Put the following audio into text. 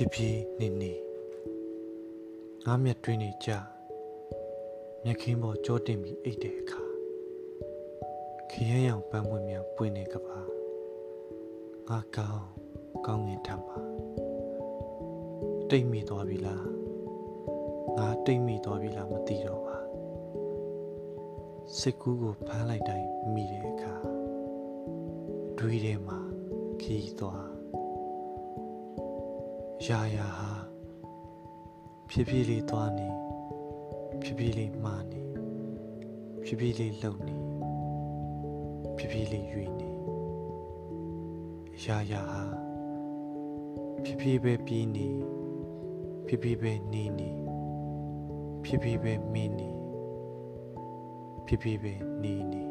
ဖြစ်ဖြစ်နေနေငါမျက်တွင်းနေကြမျက်ခင်းပေါ်ကြောတင်ပြီးအိတ်တဲ့အခါခရမ်းရောင်ပန်းပွင့်မြန်ပွင့်နေကပါငါကောင်းကောင်းငင်ထမ်းပါတိတ်မိသွားပြီလားငါတိတ်မိသွားပြီလားမသိတော့ပါစစ်ကူးကိုဖမ်းလိုက်တိုင်းမိတဲ့အခါတွေးထဲမှာခီးသွား ရာရာဟာဖြည်းဖြည်းလေးသွားနေဖြည်းဖြည်းလေးမှားနေဖြည်းဖြည်းလေးလှုပ်နေဖြည်းဖြည်းလေးရွေနေရာရာဟာဖြည်းဖြည်းပဲပြေးနေဖြည်းဖြည်းပဲနေနေဖြည်းဖြည်းပဲမင်းနေဖြည်းဖြည်းပဲနေနေ